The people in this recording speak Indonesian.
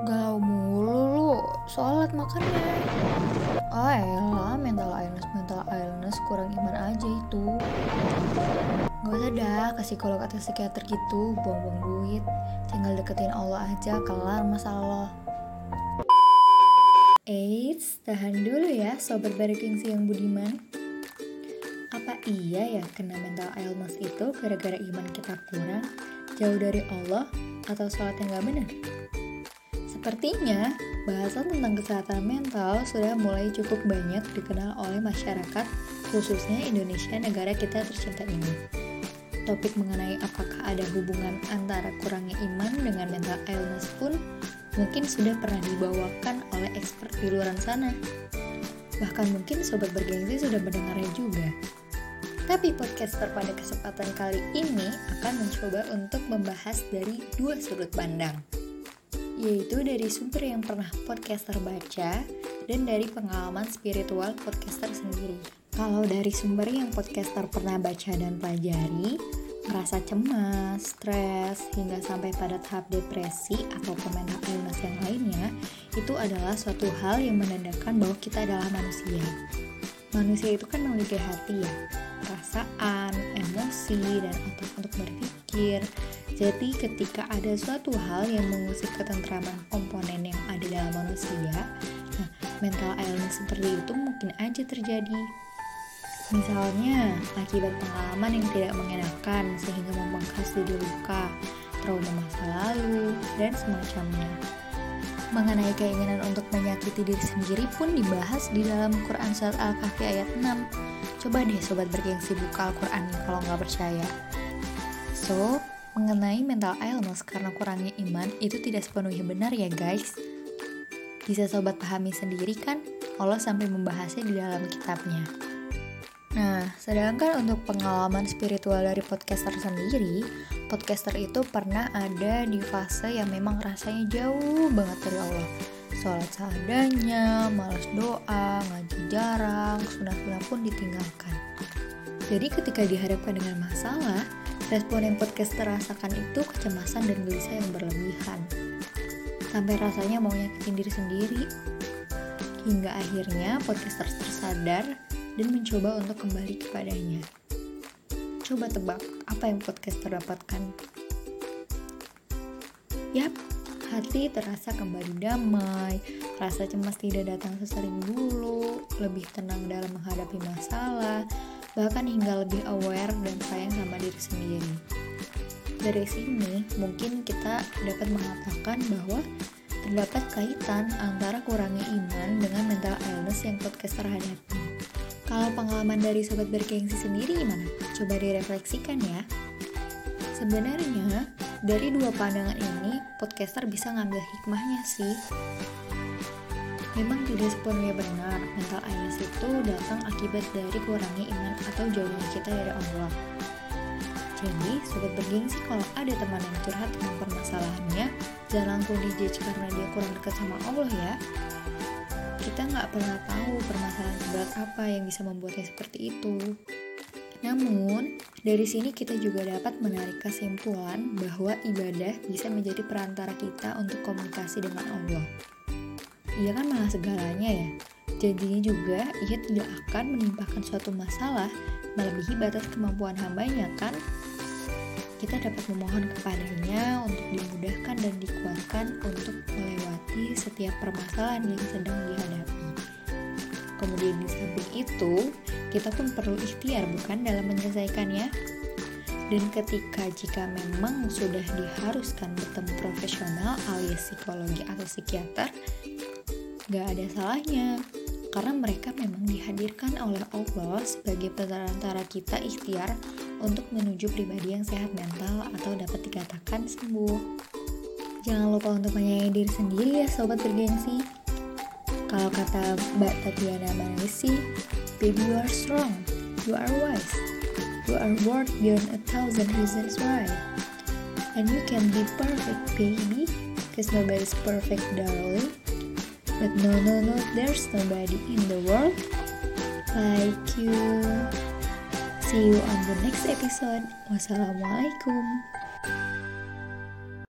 Galau mulu lu, sholat makannya. Ah elah, mental illness, mental illness kurang iman aja itu. Gak usah dah kasih kalau kata psikiater gitu, buang-buang duit. Tinggal deketin Allah aja, kelar masalah lo. Eits, tahan dulu ya sobat bergengsi yang budiman. Apa iya ya kena mental illness itu gara-gara iman kita kurang, jauh dari Allah, atau sholat yang gak benar? Sepertinya, bahasan tentang kesehatan mental sudah mulai cukup banyak dikenal oleh masyarakat, khususnya Indonesia negara kita tercinta ini. Topik mengenai apakah ada hubungan antara kurangnya iman dengan mental illness pun mungkin sudah pernah dibawakan oleh expert di luar sana. Bahkan mungkin sobat bergengsi sudah mendengarnya juga. Tapi podcaster pada kesempatan kali ini akan mencoba untuk membahas dari dua sudut pandang. Yaitu dari sumber yang pernah podcaster baca dan dari pengalaman spiritual podcaster sendiri. Kalau dari sumber yang podcaster pernah baca dan pelajari, merasa cemas, stres, hingga sampai pada tahap depresi atau mental illness yang lainnya, itu adalah suatu hal yang menandakan bahwa kita adalah manusia. Manusia itu kan memiliki hati ya, perasaan, emosi, dan otak untuk berpikir. Jadi ketika ada suatu hal yang mengusik ketentraman komponen yang ada dalam manusia, nah mental illness seperti itu mungkin aja terjadi. Misalnya, akibat pengalaman yang tidak mengenakan sehingga membengkas jadi luka, trauma masa lalu, dan semacamnya. Mengenai keinginan untuk menyakiti diri sendiri pun dibahas di dalam Quran Surat Al-Kahfi ayat 6. Coba deh sobat bergengsi buka Al-Quran kalau nggak percaya. So, mengenai mental illness karena kurangnya iman itu tidak sepenuhnya benar ya guys. Bisa sobat pahami sendiri kan? Allah sampai membahasnya di dalam kitabnya. Nah, sedangkan untuk pengalaman spiritual dari podcaster sendiri, podcaster itu pernah ada di fase yang memang rasanya jauh banget dari Allah. Sholat seadanya, malas doa, ngaji jarang, sunah-sunah pun ditinggalkan. Jadi ketika dihadapkan dengan masalah, respon yang podcaster rasakan itu kecemasan dan gelisah yang berlebihan. Sampai rasanya mau nyakitin diri sendiri. Hingga akhirnya podcaster tersadar dan mencoba untuk kembali kepadanya. Coba tebak apa yang podcaster dapatkan. Yap, hati terasa kembali damai, rasa cemas tidak datang sesering dulu, lebih tenang dalam menghadapi masalah, bahkan hingga lebih aware dan sayang sama diri sendiri. Dari sini, mungkin kita dapat mengatakan bahwa terdapat kaitan antara kurangnya iman dengan mental illness yang podcaster hadapi. Kalau pengalaman dari sobat bergengsi sendiri gimana? Coba direfleksikan ya. Sebenarnya, dari dua pandangan ini, podcaster bisa ngambil hikmahnya sih. Memang tidak sepenuhnya benar, mental illness itu datang akibat dari kurangnya iman atau jauhnya kita dari Allah. Jadi, sobat bergengsi kalau ada teman yang curhat tentang permasalahannya, jangan langsung dijudge karena dia kurang dekat sama Allah ya. Kita nggak pernah tahu permasalahan seberat apa yang bisa membuatnya seperti itu. Namun, dari sini kita juga dapat menarik kesimpulan bahwa ibadah bisa menjadi perantara kita untuk komunikasi dengan Allah. Ia kan malah segalanya ya. Jadinya juga ia tidak akan menimpakan suatu masalah melebihi batas kemampuan hambanya kan? Kita dapat memohon kepadanya untuk dimudahkan dan dikuatkan untuk melewati setiap permasalahan yang sedang dihadapi. Kemudian di samping itu, kita pun perlu ikhtiar bukan dalam menyelesaikannya. Dan ketika jika memang sudah diharuskan bertemu profesional alias psikologi atau psikiater, gak ada salahnya karena mereka memang dihadirkan oleh Allah sebagai perantara kita ikhtiar untuk menuju pribadi yang sehat mental atau dapat dikatakan sembuh. Jangan lupa untuk menyayangi diri sendiri ya sobat bergengsi. Kalau kata Mbak Tatiana Manisi, baby you are strong, you are wise, you are worth beyond a thousand reasons why. And you can be perfect baby, cause nobody's perfect darling. But no no no, there's nobody in the world like you. See you on the next episode. Wassalamualaikum.